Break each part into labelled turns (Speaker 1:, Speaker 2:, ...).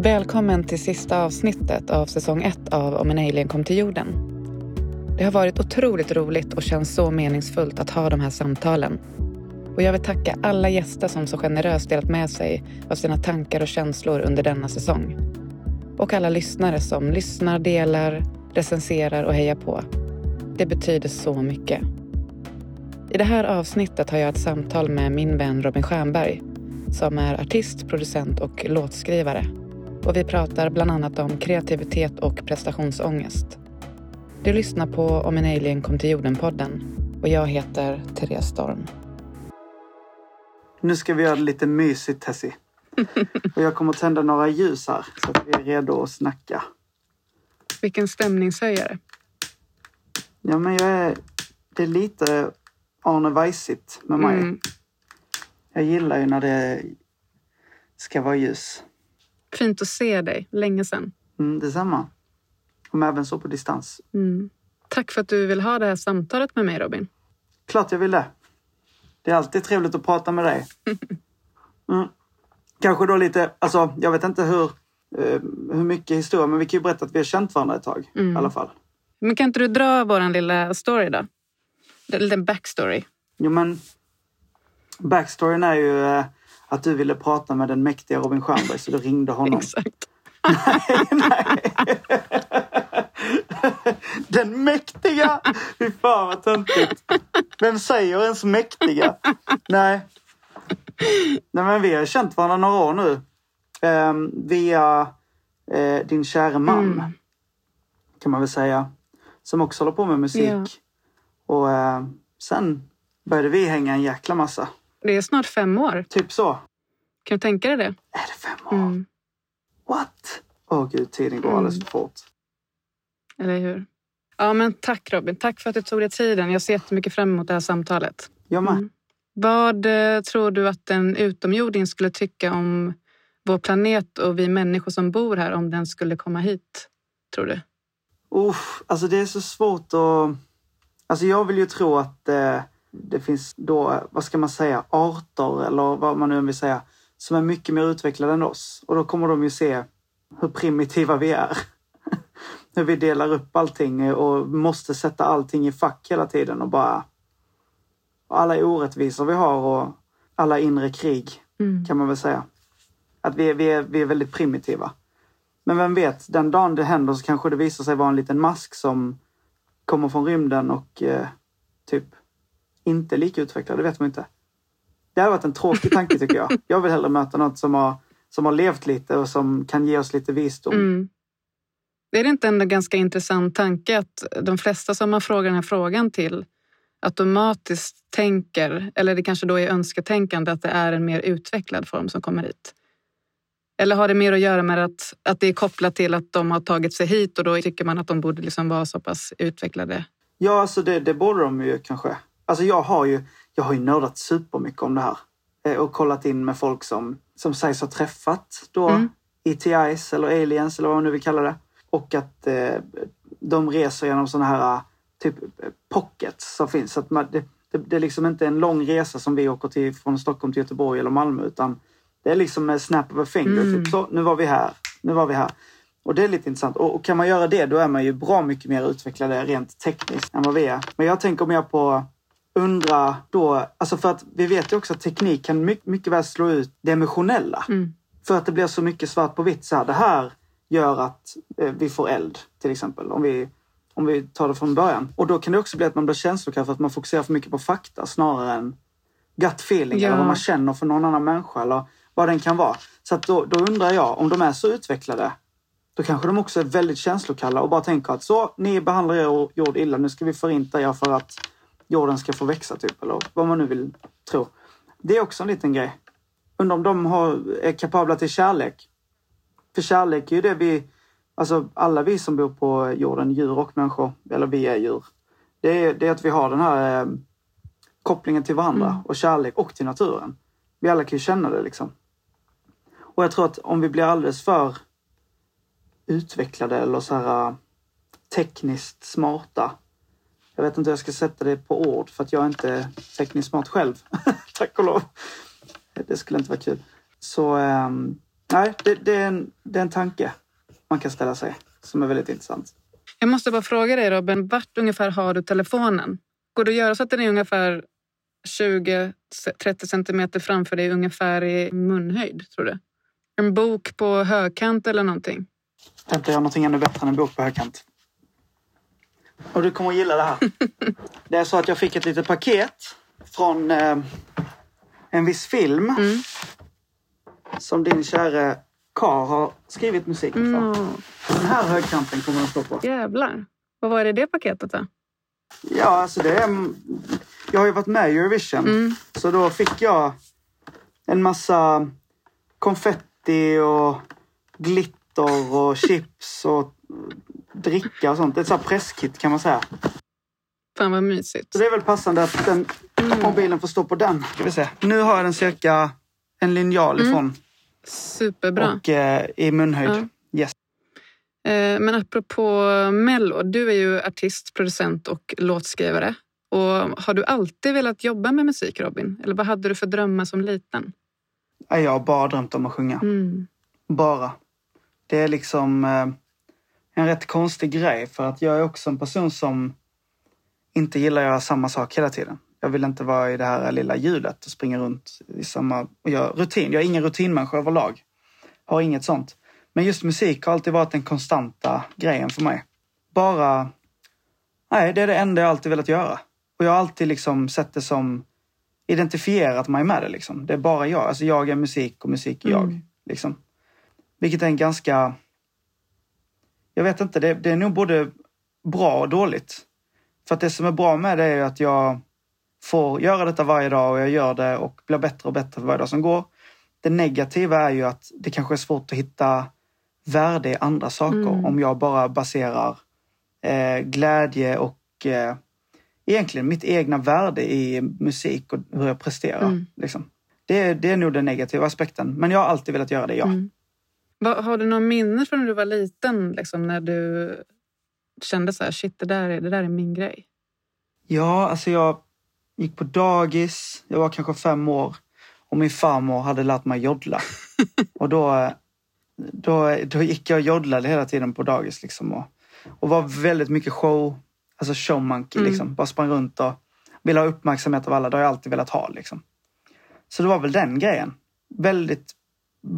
Speaker 1: Välkommen till sista avsnittet av säsong ett av Om en alien kom till jorden. Det har varit otroligt roligt och känns så meningsfullt att ha de här samtalen. Och jag vill tacka alla gäster som så generöst delat med sig av sina tankar och känslor under denna säsong. Och alla lyssnare som lyssnar, delar, recenserar och hejar på. Det betyder så mycket. I det här avsnittet har jag ett samtal med min vän Robin Stjernberg som är artist, producent och låtskrivare. Och vi pratar bland annat om kreativitet och prestationsångest. Du lyssnar på Om en alien kom till jorden-podden och jag heter Therese Storm.
Speaker 2: Nu ska vi göra det lite mysigt Tessie. Och jag kommer att tända några ljus här så att vi är redo att snacka.
Speaker 1: Vilken stämningshöjare.
Speaker 2: Ja men jag är... Det är lite Arne Weissigt med mig.
Speaker 1: Mm.
Speaker 2: Jag gillar ju när det ska vara ljus.
Speaker 1: Fint att se dig. Länge sedan.
Speaker 2: Mm, detsamma. Om även så på distans.
Speaker 1: Mm. Tack för att du vill ha det här samtalet med mig, Robin.
Speaker 2: Klart jag vill det. Det är alltid trevligt att prata med dig. Mm. Kanske då lite, alltså jag vet inte hur, eh, hur mycket historia, men vi kan ju berätta att vi har känt varandra ett tag
Speaker 1: Mm.
Speaker 2: i alla fall.
Speaker 1: Men kan inte du dra vår lilla story då? En liten backstory.
Speaker 2: Jo men, backstoryn är ju eh, att du ville prata med den mäktiga Robin Stjernberg så du ringde honom.
Speaker 1: Exakt.
Speaker 2: Nej. Den mäktiga! Fy fan vad töntigt. Vem säger ens mäktiga? Nej. Nej men vi har känt varandra några år nu. Ehm, via eh, din kära man.
Speaker 1: Mm.
Speaker 2: Kan man väl säga. Som också håller på med musik.
Speaker 1: Ja.
Speaker 2: Och eh, sen började vi hänga en jäkla massa.
Speaker 1: Det är snart fem år.
Speaker 2: Typ så.
Speaker 1: Kan du tänka dig det?
Speaker 2: Är det fem år?
Speaker 1: Mm.
Speaker 2: What? Åh gud, tiden går alldeles för fort.
Speaker 1: Eller hur? Ja, men tack Robin. Tack för att du tog dig tiden. Jag ser jättemycket fram emot det här samtalet.
Speaker 2: Jag med.
Speaker 1: Mm. Vad eh, tror du att en utomjording skulle tycka om vår planet och vi människor som bor här om den skulle komma hit? Tror du?
Speaker 2: Uff, alltså det är så svårt att... Alltså jag vill ju tro att eh, det finns då, vad ska man säga, arter eller vad man nu vill säga, som är mycket mer utvecklade än oss. Och då kommer de ju se hur primitiva vi är. hur vi delar upp allting och måste sätta allting i fack hela tiden och bara... Alla orättvisor vi har och alla inre krig
Speaker 1: Mm.
Speaker 2: kan man väl säga. Att vi är, vi är, vi är väldigt primitiva. Men vem vet, den dagen det händer så kanske det visar sig vara en liten mask som kommer från rymden och eh, typ inte är lika utvecklad. Det vet man inte. Det har varit en tråkig tanke tycker jag. Jag vill hellre möta något som har, som har levt lite och som kan ge oss lite visdom.
Speaker 1: Mm. Är det inte en ganska intressant tanke att de flesta som man frågar den här frågan till automatiskt tänker, eller det kanske då är önsketänkande, att det är en mer utvecklad form som kommer hit? Eller har det mer att göra med att, att det är kopplat till att de har tagit sig hit och då tycker man att de borde liksom vara så pass utvecklade?
Speaker 2: Ja, alltså det, det borde de ju kanske. Alltså jag har ju, jag har ju nördat supermycket om det här. Eh, Och kollat in med folk som, som sägs ha träffat då
Speaker 1: Mm.
Speaker 2: ETIs eller aliens eller vad man nu vill kalla det. Och att eh, de reser genom sådana här typ pockets som finns. Så att man, det, det, det är liksom inte en lång resa som vi åker till från Stockholm till Göteborg eller Malmö utan det är liksom med snap of a finger.
Speaker 1: Mm.
Speaker 2: Typ så, nu var vi här, nu var vi här. Och det är lite intressant. Och, och kan man göra det då är man ju bra mycket mer utvecklade rent tekniskt än vad vi är. Men jag tänker mer på undra då, alltså för att vi vet ju också att teknik kan mycket, mycket väl slå ut det emotionella.
Speaker 1: Mm.
Speaker 2: För att det blir så mycket svart på vitt. Så här, det här gör att eh, vi får eld till exempel. Om vi, om vi tar det från början. Och då kan det också bli att man blir känslokall för att man fokuserar för mycket på fakta snarare än gut feeling
Speaker 1: Ja.
Speaker 2: eller vad man känner för någon annan människa eller vad den kan vara. Så att då, då undrar jag, om de är så utvecklade, då kanske de också är väldigt känslokalla och bara tänker att så, ni behandlar er jord illa, nu ska vi förinta er för att jorden ska få växa typ, eller vad man nu vill tro. Det är också en liten grej. Undrar om de har, är kapabla till kärlek. För kärlek är ju det vi, alltså alla vi som bor på jorden, djur och människor, eller vi är djur. Det är, det är att vi har den här eh, kopplingen till varandra
Speaker 1: Mm.
Speaker 2: och kärlek och till naturen. Vi alla kan ju känna det liksom. Och jag tror att om vi blir alldeles för utvecklade eller så här äh, tekniskt smarta. Jag vet inte hur jag ska sätta det på ord för att jag är inte tekniskt smart själv. Tack och lov. Det skulle inte vara kul. Så, ehm, nej, det, det, är en, det är en tanke man kan ställa sig som är väldigt intressant.
Speaker 1: Jag måste bara fråga dig Robin, vart ungefär har du telefonen? Går det att göra så att den är ungefär 20-30 centimeter framför dig, ungefär i munhöjd, tror du? En bok på högkant eller någonting?
Speaker 2: Jag kan inte göra någonting ännu bättre än en bok på högkant. Och du kommer att gilla det här. Det är så att jag fick ett litet paket från eh, en viss film
Speaker 1: Mm.
Speaker 2: som din kära Kar har skrivit musiken för.
Speaker 1: Mm.
Speaker 2: Den här högkanten kommer den stå på.
Speaker 1: Jävlar. Vad var det i det paketet då?
Speaker 2: Ja, alltså det är... Jag har ju varit med i Eurovision.
Speaker 1: Mm.
Speaker 2: Så då fick jag en massa konfetti och glitter och chips och dricka och sånt. Ett sånt här presskit kan man säga.
Speaker 1: Fan vad mysigt.
Speaker 2: Så det är väl passande att den mobilen får stå på den. Ska vi se. Nu har jag den cirka en linjal ifrån
Speaker 1: Superbra.
Speaker 2: och eh, i munhöjd. Yes.
Speaker 1: Eh, Men apropå Mello, du är ju artist, producent och låtskrivare. Och har du alltid velat jobba med musik, Robin? Eller vad hade du för drömmar som liten?
Speaker 2: Jag har bara drömt om att sjunga.
Speaker 1: Mm.
Speaker 2: Bara. Det är liksom eh, en rätt konstig grej för att jag är också en person som inte gillar att göra samma sak hela tiden. Jag vill inte vara i det här lilla hjulet och springa runt i samma... Och göra rutin. Jag är ingen rutinmänniska överlag. Har inget sånt. Men just musik har alltid varit den konstanta grejen för mig. Bara... Nej, det är det enda jag alltid velat göra. Och jag har alltid liksom sett det som identifierat mig med det. Liksom. Det är bara jag. Alltså jag är musik och musik är jag.
Speaker 1: Mm.
Speaker 2: Liksom. Vilket är en ganska... Jag vet inte, det, det är nog både bra och dåligt. För att det som är bra med det är att jag får göra detta varje dag och jag gör det och blir bättre och bättre för varje dag som går. Det negativa är ju att det kanske är svårt att hitta värde i andra saker
Speaker 1: Mm.
Speaker 2: om jag bara baserar eh, glädje och eh, egentligen mitt egna värde i musik och hur jag presterar.
Speaker 1: Mm.
Speaker 2: Liksom. Det, är- det är nog den negativa aspekten. Men jag har alltid velat göra det, ja.
Speaker 1: Mm. Har du någon minne från när du var liten? Liksom, när du kände så här, shit, det där, är, det där är min grej.
Speaker 2: Ja, alltså jag gick på dagis. Jag var kanske fem år. Och min farmor hade lärt mig joddla. och då, då, då gick jag och joddlade hela tiden på dagis. Liksom, och, och var väldigt mycket show, alltså showmonkey.
Speaker 1: Mm.
Speaker 2: Liksom. Bara sprang runt och ville ha uppmärksamhet av alla. Det har jag alltid velat ha. Liksom. Så det var väl den grejen. Väldigt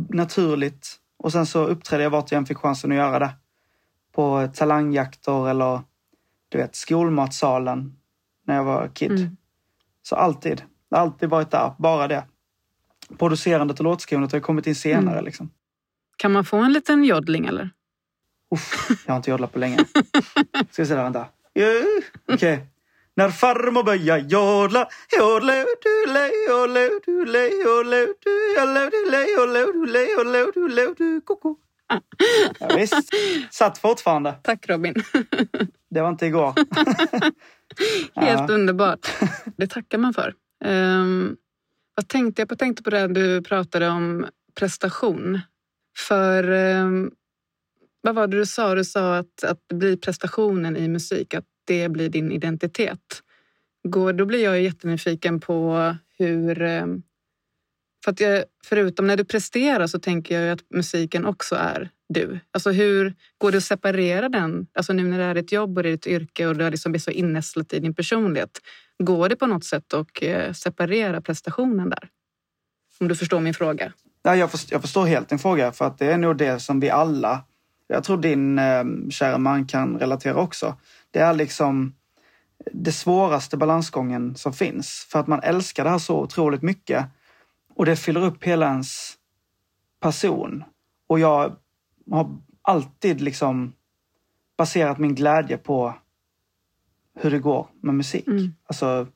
Speaker 2: naturligt. Och sen så uppträdde jag vart jag än fick chansen att göra det. På talangjakter eller du vet, skolmatsalen när jag var kid.
Speaker 1: Mm.
Speaker 2: Så alltid. Det har alltid varit där. Bara det. Producerandet och låtskrivandet har kommit in senare.
Speaker 1: Mm.
Speaker 2: Liksom.
Speaker 1: Kan man få en liten joddling eller?
Speaker 2: Uff, jag har inte joddlat på länge. Ska vi se där, vänta. Okej. När farmor börjar jodla, jodla, du le, jodla, du le, jodla, du, jodla, du le, jodla, du le, jodla, du le, du, koko. Ja, visst. Satt fortfarande.
Speaker 1: Tack Robin.
Speaker 2: Det var inte igår.
Speaker 1: Helt
Speaker 2: Ja.
Speaker 1: underbart. Det tackar man för. Um, vad tänkte jag på? Jag tänkte på det du pratade om prestation. För ehm, vad var det du sa? Du sa att, att det blir prestationen i musik, att det blir din identitet. Går, då blir jag jättenyfiken på hur... Ehm, för att jag, förutom när du presterar så tänker jag ju att musiken också är du. Alltså hur går det att separera den? Alltså nu när det är ditt jobb och det är ditt yrke och det har liksom blivit så innästlat i din personlighet. Går det på något sätt att eh, separera prestationen där? Om du förstår min fråga.
Speaker 2: Ja, jag, förstår, jag förstår helt din fråga för att det är nog det som vi alla, jag tror din eh, kära man kan relatera också. Det är liksom det svåraste balansgången som finns för att man älskar det här så otroligt mycket och det fyller upp hela ens person. Och jag har alltid liksom baserat min glädje på hur det går med musik.
Speaker 1: Mm.
Speaker 2: Alltså,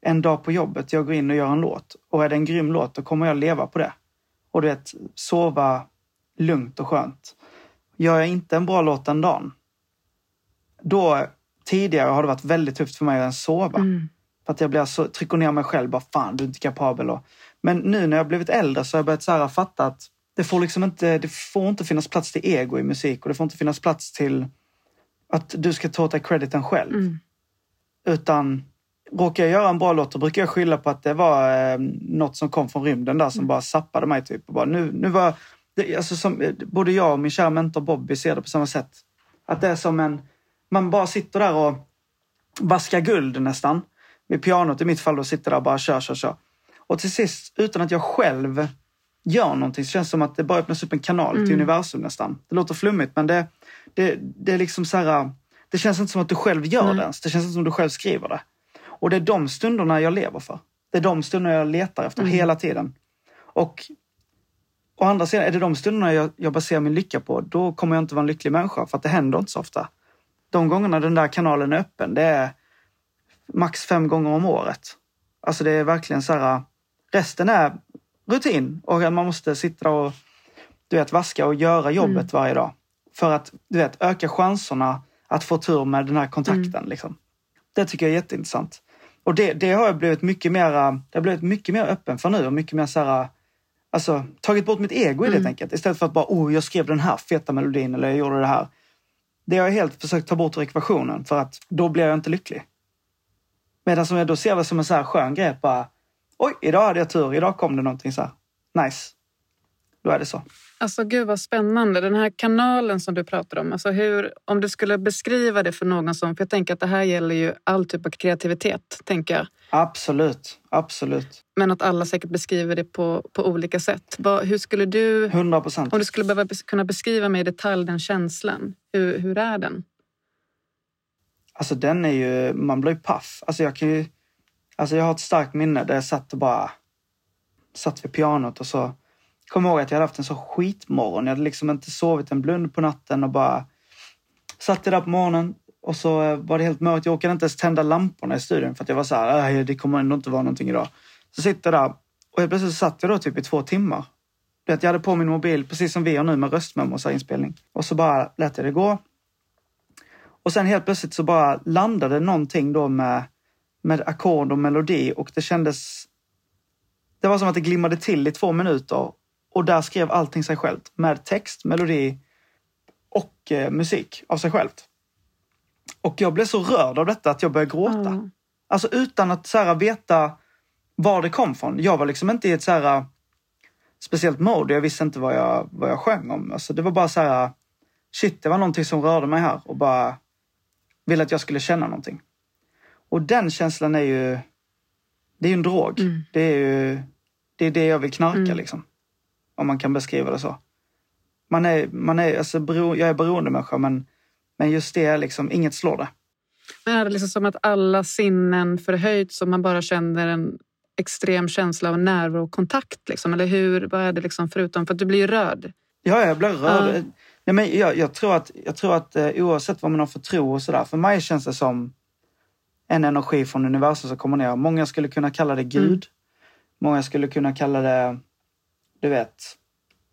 Speaker 2: en dag på jobbet, jag går in och gör en låt. Och är det en grym låt, då kommer jag leva på det. Och du vet, sova lugnt och skönt. Gör jag inte en bra låt den dagen, då tidigare har det varit väldigt tufft för mig att ens sova.
Speaker 1: Mm.
Speaker 2: För att jag blir så, trycker ner mig själv, bara fan du är inte kapabel. Och, men nu när jag blivit äldre så har jag börjat så här fatta att det får liksom inte, det får inte finnas plats till ego i musik och det får inte finnas plats till att du ska ta åt dig crediten själv.
Speaker 1: Mm.
Speaker 2: Utan råkar jag göra en bra låt då brukar jag skylla på att det var eh, något som kom från rymden där som bara sappade mig. Typ. Och bara, nu, nu, var, det, alltså som, både jag och min kära mentor Bobby ser det på samma sätt. Att det är som en... Man bara sitter där och vaskar guld nästan. Vid pianot i mitt fall då sitter där och bara kör, kör, kör. Och till sist, utan att jag själv gör någonting, så känns det som att det bara öppnas upp en kanal till universum nästan. Det låter flummigt, men det, det, det är liksom så här... Det känns inte som att du själv gör
Speaker 1: Nej.
Speaker 2: det ens. Det känns inte som att du själv skriver det. Och det är de stunderna jag lever för. Det är de stunderna jag letar efter
Speaker 1: Mm.
Speaker 2: hela tiden. Och å andra sidan, är det de stunderna jag, jag baserar min lycka på, då kommer jag inte vara en lycklig människa. För att det händer inte så ofta. De gångerna den där kanalen är öppen, det är max fem gånger om året. Alltså det är verkligen så här, resten är rutin och att man måste sitta och du vet, vaska och göra jobbet varje dag. För att du vet, öka chanserna att få tur med den här kontakten. Liksom. Det tycker jag är jätteintressant. Och det, det har jag blivit mycket mer, det har blivit mycket mer öppen för nu och mycket mer så här, alltså tagit bort mitt ego i det helt enkelt. Istället för att bara, oh, jag skrev den här feta melodin eller jag gjorde det här. Det har jag helt försökt ta bort ur ekvationen för att då blir jag inte lycklig. Medan som jag då ser det som en så här skön grej, bara, oj, idag hade jag tur, idag kom det någonting så här. Nice. Då är det så.
Speaker 1: Alltså gud vad spännande. Den här kanalen som du pratar om. Alltså hur, om du skulle beskriva det för någon som... För jag tänker att det här gäller ju all typ av kreativitet. tänker jag.
Speaker 2: Absolut, absolut.
Speaker 1: Men att alla säkert beskriver det på, på olika sätt. Vad, hur skulle du...
Speaker 2: 100 procent.
Speaker 1: Om du skulle behöva kunna beskriva mig i detalj den känslan. Hur, hur är den?
Speaker 2: Alltså den är ju, man blir ju paff. Alltså jag kan ju, alltså jag har ett starkt minne där jag satt och bara, satt vid pianot och så kom ihåg att jag hade haft en så skitmorgon. Jag hade liksom inte sovit en blund på natten och bara satt där på morgonen och så eh, var det helt mörkt. Jag orkade inte ens tända lamporna i studion för att jag var så här, äh, det kommer ändå inte vara någonting idag. Så sitter jag där och helt plötsligt satt jag då typ i två timmar. Du vet, jag hade på min mobil, precis som vi har nu med röstmemos och inspelning. Och så bara lät jag det gå. Och sen helt plötsligt så bara landade någonting då med, med ackord och melodi och det kändes... Det var som att det glimmade till i två minuter och där skrev allting sig självt med text, melodi och eh, musik av sig självt. Och jag blev så rörd av detta att jag började gråta.
Speaker 1: Ja.
Speaker 2: Alltså utan att så här, veta var det kom från. Jag var liksom inte i ett så här, speciellt mode. Jag visste inte vad jag, vad jag sjöng om. Alltså, det var bara så här, shit, det var någonting som rörde mig här och bara ville att jag skulle känna någonting. Och den känslan är ju, det är ju en drog.
Speaker 1: Mm.
Speaker 2: Det är ju det, är det jag vill knarka
Speaker 1: Mm.
Speaker 2: liksom. Om man kan beskriva det så. Man är, man är, alltså, bero, jag är beroendemänniska men, men just det är liksom, inget slår det.
Speaker 1: Men är det liksom som att alla sinnen förhöjts så man bara känner en extrem känsla av närvaro och kontakt? Liksom? Eller hur? Vad är det liksom förutom? För att du blir ju rörd.
Speaker 2: Ja, jag blir rörd.
Speaker 1: Ja.
Speaker 2: Nej, men jag, jag tror att, jag tror att eh, oavsett vad man har för tro och sådär, för mig känns det som en energi från universum som kommer ner. Många skulle kunna kalla det Gud.
Speaker 1: Mm.
Speaker 2: Många skulle kunna kalla det, du vet,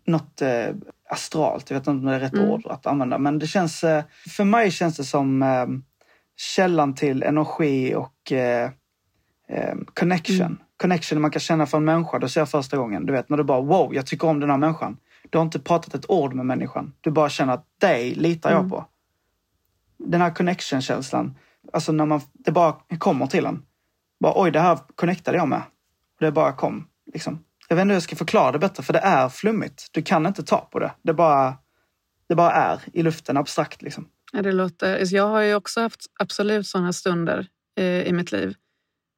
Speaker 2: något eh, astralt. Jag vet inte om det är rätt
Speaker 1: Mm.
Speaker 2: ord att använda. Men det känns, eh, för mig känns det som eh, källan till energi och eh, eh, connection.
Speaker 1: Mm.
Speaker 2: Connection man kan känna för en människa. Det ser jag första gången. Du vet när du bara wow, jag tycker om den här människan. Du har inte pratat ett ord med människan. Du bara känner att dig litar jag
Speaker 1: Mm.
Speaker 2: på. Den här connection-känslan. Alltså när man, det bara kommer till en. Bara oj, det här connectade jag med. Och det bara kom. Liksom. Jag vet inte hur jag ska förklara det bättre för det är flummigt. Du kan inte ta på det. Det bara, det bara är i luften abstrakt liksom.
Speaker 1: Ja, det låter, alltså jag har ju också haft absolut sådana stunder eh, i mitt liv.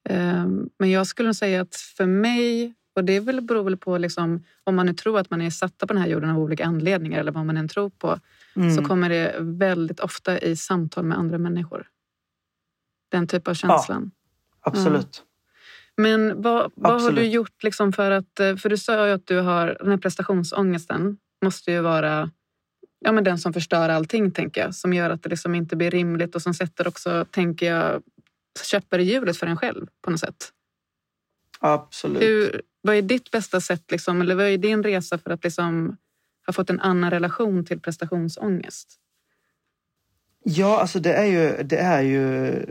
Speaker 1: Eh, men jag skulle säga att för mig, och det väl beror väl på liksom, om man nu tror att man är satta på den här jorden av olika anledningar eller vad man än tror på,
Speaker 2: Mm.
Speaker 1: så kommer det väldigt ofta i samtal med andra människor. Den typ av känslan.
Speaker 2: Absolut.
Speaker 1: Men vad, vad har du gjort liksom för att... eh, För du sa ju att du har den här prestationsångesten. måste ju vara ja, men den som förstör allting, tänker jag. Som gör att det liksom inte blir rimligt och som sätter också, tänker jag, käppar i hjulet för en själv på något sätt.
Speaker 2: Absolut.
Speaker 1: Hur, vad är ditt bästa sätt, liksom, eller vad är din resa för att liksom ha fått en annan relation till prestationsångest?
Speaker 2: Ja, alltså det är ju... Det är ju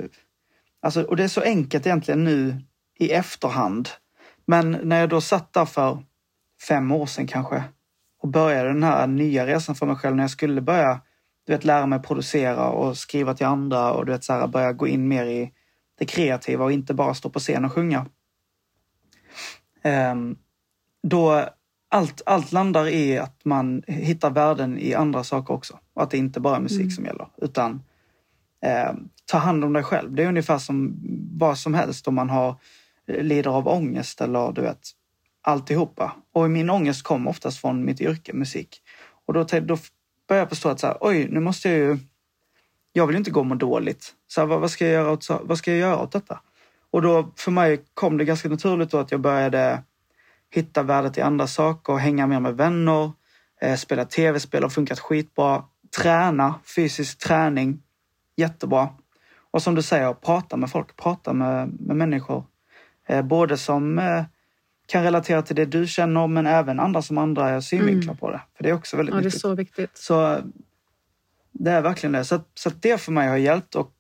Speaker 2: alltså, och det är så enkelt egentligen nu i efterhand. Men när jag då satt där för fem år sedan kanske och började den här nya resan för mig själv när jag skulle börja du vet, lära mig producera och skriva till andra och du vet, så här, börja gå in mer i det kreativa och inte bara stå på scen och sjunga. Ehm, då, allt, allt landar i att man hittar värden i andra saker också. Och att det inte bara är musik
Speaker 1: Mm.
Speaker 2: som gäller. Utan eh, ta hand om dig själv. Det är ungefär som vad som helst om man har lider av ångest eller du vet alltihopa. Och min ångest kom oftast från mitt yrke, musik. Och då, då började jag förstå att så här, oj, nu måste jag ju... Jag vill ju inte gå och må dåligt. Så här, vad, vad, ska jag göra åt, så- vad ska jag göra åt detta? Och då för mig kom det ganska naturligt då att jag började hitta värdet i andra saker, hänga mer med vänner, eh, spela tv-spel har funkat skitbra, träna, fysisk träning, jättebra. Och som du säger, prata med folk, prata med, med människor. Eh, både som eh, kan relatera till det du känner men även andra som andra är synvinklar på det. För det är också väldigt
Speaker 1: Ja, det är
Speaker 2: viktigt.
Speaker 1: så viktigt.
Speaker 2: Så det är verkligen det. Så, att, så att det för mig har hjälpt och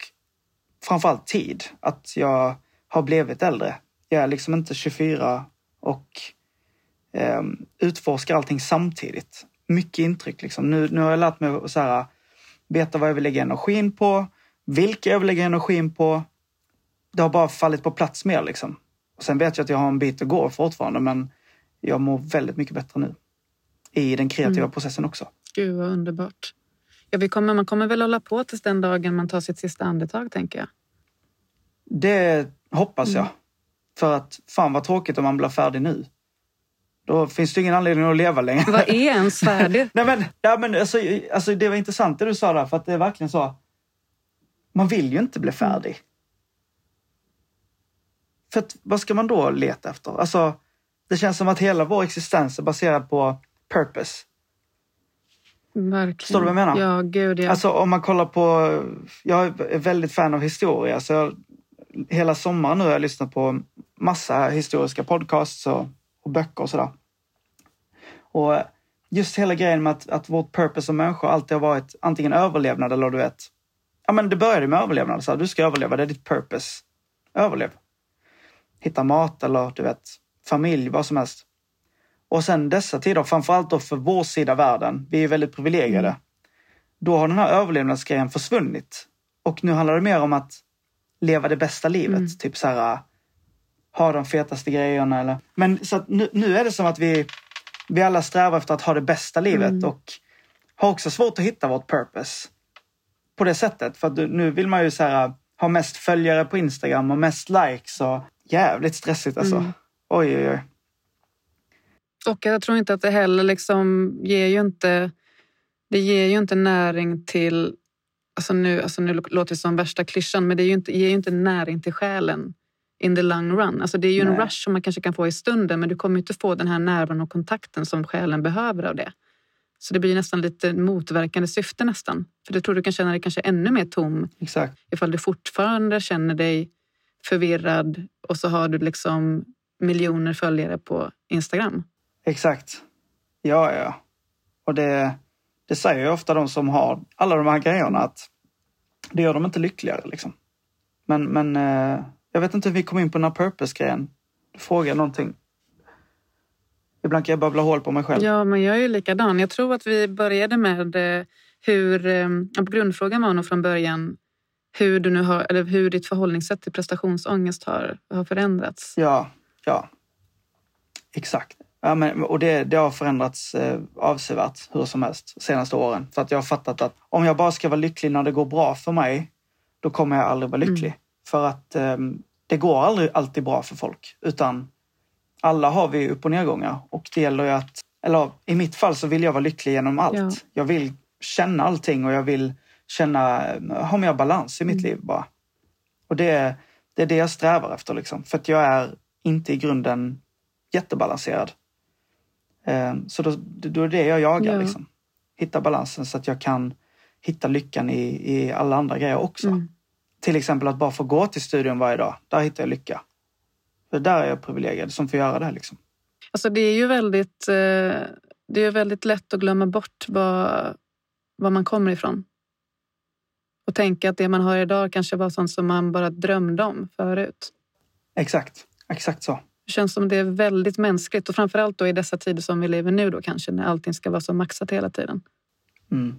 Speaker 2: framförallt tid. Att jag har blivit äldre. Jag är liksom inte 24 och eh, utforskar allting samtidigt. Mycket intryck liksom. Nu, nu har jag lärt mig att så här, veta vad jag vill lägga energin på, vilka jag vill lägga energin på. Det har bara fallit på plats mer liksom. Och sen vet jag att jag har en bit att gå fortfarande men jag mår väldigt mycket bättre nu. I den kreativa
Speaker 1: Mm.
Speaker 2: processen också.
Speaker 1: Gud vad underbart. Ja, vi kommer, man kommer väl hålla på tills den dagen man tar sitt sista andetag, tänker jag.
Speaker 2: Det hoppas jag.
Speaker 1: Mm.
Speaker 2: För att fan vad tråkigt om man blir färdig nu. Då finns det ingen anledning att leva längre.
Speaker 1: Vad är ens färdigt?
Speaker 2: Nej men, ja, men alltså, alltså, det var intressant det du sa där för att det är verkligen så. Man vill ju inte bli färdig. För att, vad ska man då leta efter? Alltså, det känns som att hela vår existens är baserad på purpose.
Speaker 1: Verkligen.
Speaker 2: Förstår du vad jag menar?
Speaker 1: Ja, gud ja.
Speaker 2: Alltså om man kollar på, jag är väldigt fan av historia så jag, hela sommaren nu har jag lyssnat på massa historiska podcasts och, och böcker och sådär. Och just hela grejen med att, att vårt purpose som människor alltid har varit antingen överlevnad eller du vet, ja men det började med överlevnad, så här, du ska överleva, det är ditt purpose. Överlev. Hitta mat eller du vet, familj, vad som helst. Och sen dessa tider, framförallt då för vår sida av världen, vi är väldigt privilegierade. Då har den här överlevnadsgrejen försvunnit. Och nu handlar det mer om att leva det bästa livet.
Speaker 1: Mm.
Speaker 2: Typ så här, ha de fetaste grejerna eller... Men så nu, nu är det som att vi, vi alla strävar efter att ha det bästa livet
Speaker 1: Mm.
Speaker 2: och har också svårt att hitta vårt purpose. På det sättet. För nu vill man ju så här, ha mest följare på Instagram och mest likes och jävligt stressigt alltså.
Speaker 1: Mm.
Speaker 2: Oj, oj, oj.
Speaker 1: Och jag tror inte att det heller liksom ger ju inte... Det ger ju inte näring till... Alltså nu, alltså nu låter det som värsta klyschan, men det är ju inte, ger ju inte näring till själen in the long run. Alltså det är ju en
Speaker 2: Nej.
Speaker 1: rush som man kanske kan få i stunden, men du kommer inte få den här närvaron och kontakten som själen behöver av det. Så det blir nästan lite motverkande syfte nästan. För du tror du kan känna dig kanske ännu mer tom
Speaker 2: Exakt.
Speaker 1: ifall du fortfarande känner dig förvirrad och så har du liksom miljoner följare på Instagram.
Speaker 2: Exakt. Ja, ja. Och det, det säger ju ofta de som har alla de här grejerna att det gör dem inte lyckligare. Liksom. Men, men eh, jag vet inte hur vi kom in på den här purpose-grejen. Du frågar någonting. Ibland kan jag babbla hål på mig själv.
Speaker 1: Ja, men jag är ju likadan. Jag tror att vi började med eh, hur... eh, Grundfrågan var nog från början hur, du nu har, eller hur ditt förhållningssätt till prestationsångest har, har förändrats.
Speaker 2: Ja, ja. Exakt. Ja, men, och det, det har förändrats eh, avsevärt hur som helst de senaste åren. För att jag har fattat att om jag bara ska vara lycklig när det går bra för mig, då kommer jag aldrig vara lycklig. För att eh, det går aldrig alltid bra för folk. Utan alla har vi upp och nedgångar. Och det gäller ju att, eller i mitt fall så vill jag vara lycklig genom allt.
Speaker 1: Ja.
Speaker 2: Jag vill känna allting och jag vill känna, ha mer balans i mitt liv bara. Och det, det är det jag strävar efter liksom. För att jag är inte i grunden jättebalanserad. Eh, Så då, då är det jag jagar
Speaker 1: Ja.
Speaker 2: liksom. Hitta balansen så att jag kan hitta lyckan i, i alla andra grejer också.
Speaker 1: Mm.
Speaker 2: Till exempel att bara få gå till studion varje dag. Där hittar jag lycka. För där är jag privilegierad som får göra det liksom.
Speaker 1: Alltså det är ju väldigt, eh, det är väldigt lätt att glömma bort var, var man kommer ifrån. Och tänka att det man har idag kanske var sånt som man bara drömde om förut.
Speaker 2: Exakt, exakt så.
Speaker 1: Det känns som det är väldigt mänskligt och framförallt då i dessa tider som vi lever nu då kanske när allting ska vara så maxat hela tiden.
Speaker 2: Mm.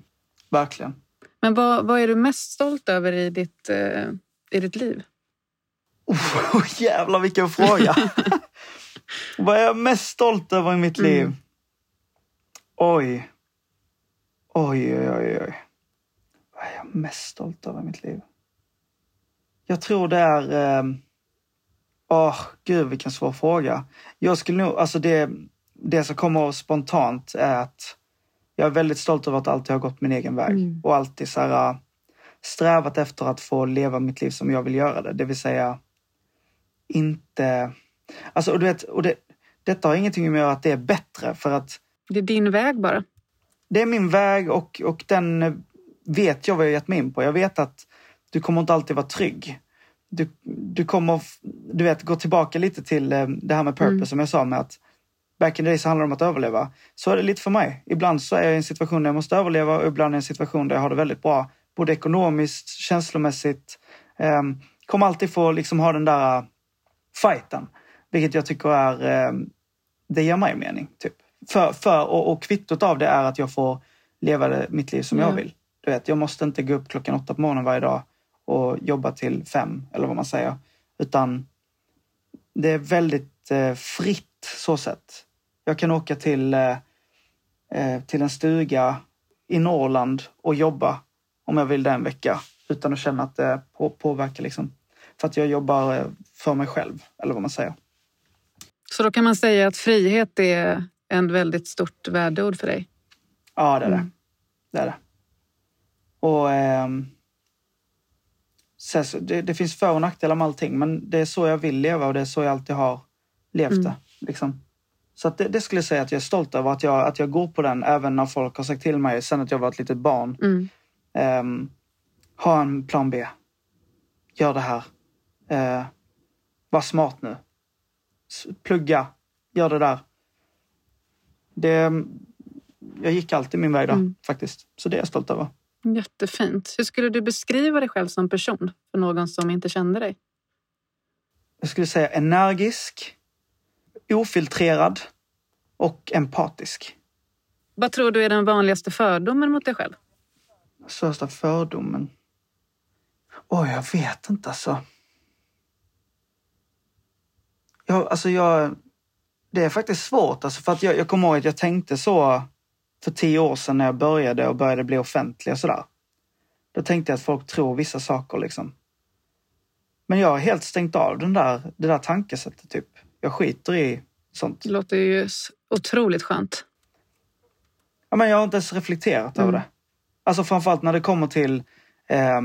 Speaker 2: Verkligen.
Speaker 1: Men vad, vad är du mest stolt över i ditt, eh, i ditt liv?
Speaker 2: Oh, jävlar vilken fråga! Vad är jag mest stolt över i mitt
Speaker 1: Mm.
Speaker 2: liv? Oj. Oj, oj, oj, oj. Vad är jag mest stolt över i mitt liv? Jag tror det är... Åh, eh... oh, gud vilken svår fråga. Jag skulle nog, alltså det, det som kommer spontant är att jag är väldigt stolt över att alltid ha gått min egen väg mm. och alltid så här, strävat efter att få leva mitt liv som jag vill göra det. Det vill säga inte... Alltså, och du vet, och det, detta har ingenting med att göra att det är bättre för att...
Speaker 1: Det är din väg bara.
Speaker 2: Det är min väg och, och den vet jag vad jag gett mig in på. Jag vet att du kommer inte alltid vara trygg. Du, du kommer, du vet, gå tillbaka lite till eh, det här med purpose mm. som jag sa med att back in the days handlar det om att överleva. Så är det lite för mig. Ibland så är jag i en situation där jag måste överleva och ibland i en situation där jag har det väldigt bra. Både ekonomiskt, känslomässigt. Um, kommer alltid få liksom ha den där fighten. Vilket jag tycker är, um, det ger mig mening. Typ. För, för, och, och kvittot av det är att jag får leva mitt liv som mm. jag vill. Du vet, jag måste inte gå upp klockan åtta på morgonen varje dag och jobba till fem, eller vad man säger. Utan det är väldigt eh, fritt så sett. Jag kan åka till, eh, eh, till en stuga i Norrland och jobba om jag vill det en vecka utan att känna att det på, påverkar. Liksom. För att jag jobbar eh, för mig själv, eller vad man säger.
Speaker 1: Så då kan man säga att frihet är en väldigt stort värdeord för dig?
Speaker 2: Ja, det är det. Mm. Det är det. Och... Eh, det, det, finns för och nackdelar med allting, men det är så jag vill leva och det är så jag alltid har levt mm. det. Liksom. Så det, det, skulle jag säga att jag är stolt över, att jag, att jag går på den även när folk har sagt till mig sen att jag var ett litet barn. Mm. Um, ha en plan B. Gör det här. Uh, var smart nu. Plugga. Gör det där. Det, jag gick alltid min väg där mm. faktiskt. Så det är jag stolt över.
Speaker 1: Jättefint. Hur skulle du beskriva dig själv som person för någon som inte kände dig?
Speaker 2: Jag skulle säga energisk, ofiltrerad och empatisk.
Speaker 1: Vad tror du är den vanligaste fördomen mot dig själv?
Speaker 2: Största fördomen? Oj, oh, jag vet inte alltså. Jag, alltså jag, det är faktiskt svårt alltså för att jag, jag kommer ihåg att jag tänkte så för tio år sedan när jag började och började bli offentlig och sådär. Då tänkte jag att folk tror vissa saker liksom. Men jag har helt stängt av den där, det där tankesättet typ. Jag skiter i sånt.
Speaker 1: Det låter ju otroligt skönt.
Speaker 2: Ja, men jag har inte ens reflekterat mm. över det. Alltså framförallt när det kommer till eh,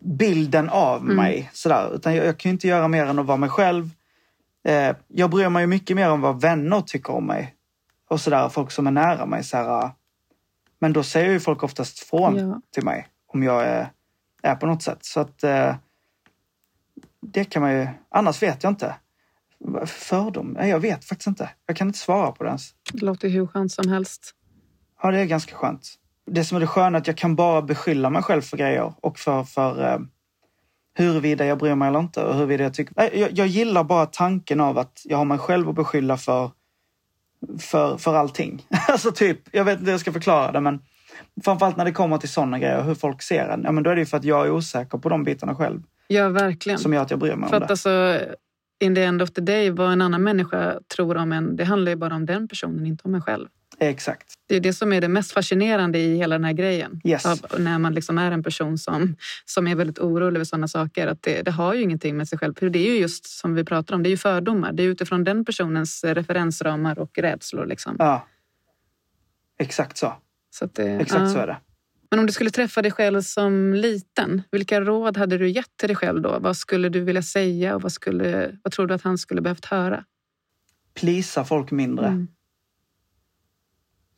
Speaker 2: bilden av mm. mig. Sådär. Utan jag, jag kan ju inte göra mer än att vara mig själv. Eh, jag bryr mig mycket mer om vad vänner tycker om mig. Och sådär, folk som är nära mig. Sådär, men då säger ju folk oftast från ja. till mig om jag är, är på något sätt. Så att eh, det kan man ju... Annars vet jag inte. Fördom? Nej, jag vet faktiskt inte. Jag kan inte svara på det ens.
Speaker 1: Det låter hur skönt som helst.
Speaker 2: Ja, det är ganska skönt. Det som är det sköna är att jag kan bara beskylla mig själv för grejer och för, för eh, huruvida jag bryr mig eller inte. Och huruvida jag, tycker... jag, jag gillar bara tanken av att jag har mig själv att beskylla för, för, för allting. alltså typ, jag vet inte hur jag ska förklara det men framförallt när det kommer till sådana grejer, hur folk ser en. Ja, men då är det ju för att jag är osäker på de bitarna själv.
Speaker 1: Ja, verkligen.
Speaker 2: Som gör att jag bryr mig
Speaker 1: för
Speaker 2: om
Speaker 1: det. Alltså, in the end of the day, vad en annan människa tror om en, det handlar ju bara om den personen, inte om en själv.
Speaker 2: Exakt.
Speaker 1: Det är det som är det mest fascinerande i hela den här grejen.
Speaker 2: Yes.
Speaker 1: Av, när man liksom är en person som, som är väldigt orolig över sådana saker. Att det, det, har ju ingenting med sig själv. För det är ju just som vi pratar om, det är ju fördomar. Det är utifrån den personens referensramar och rädslor. Liksom.
Speaker 2: Ja. Exakt så.
Speaker 1: så det,
Speaker 2: Exakt ja. så är det.
Speaker 1: Men om du skulle träffa dig själv som liten, vilka råd hade du gett till dig själv då? Vad skulle du vilja säga och vad, skulle, vad tror du att han skulle behövt höra?
Speaker 2: Plisa folk mindre. Mm.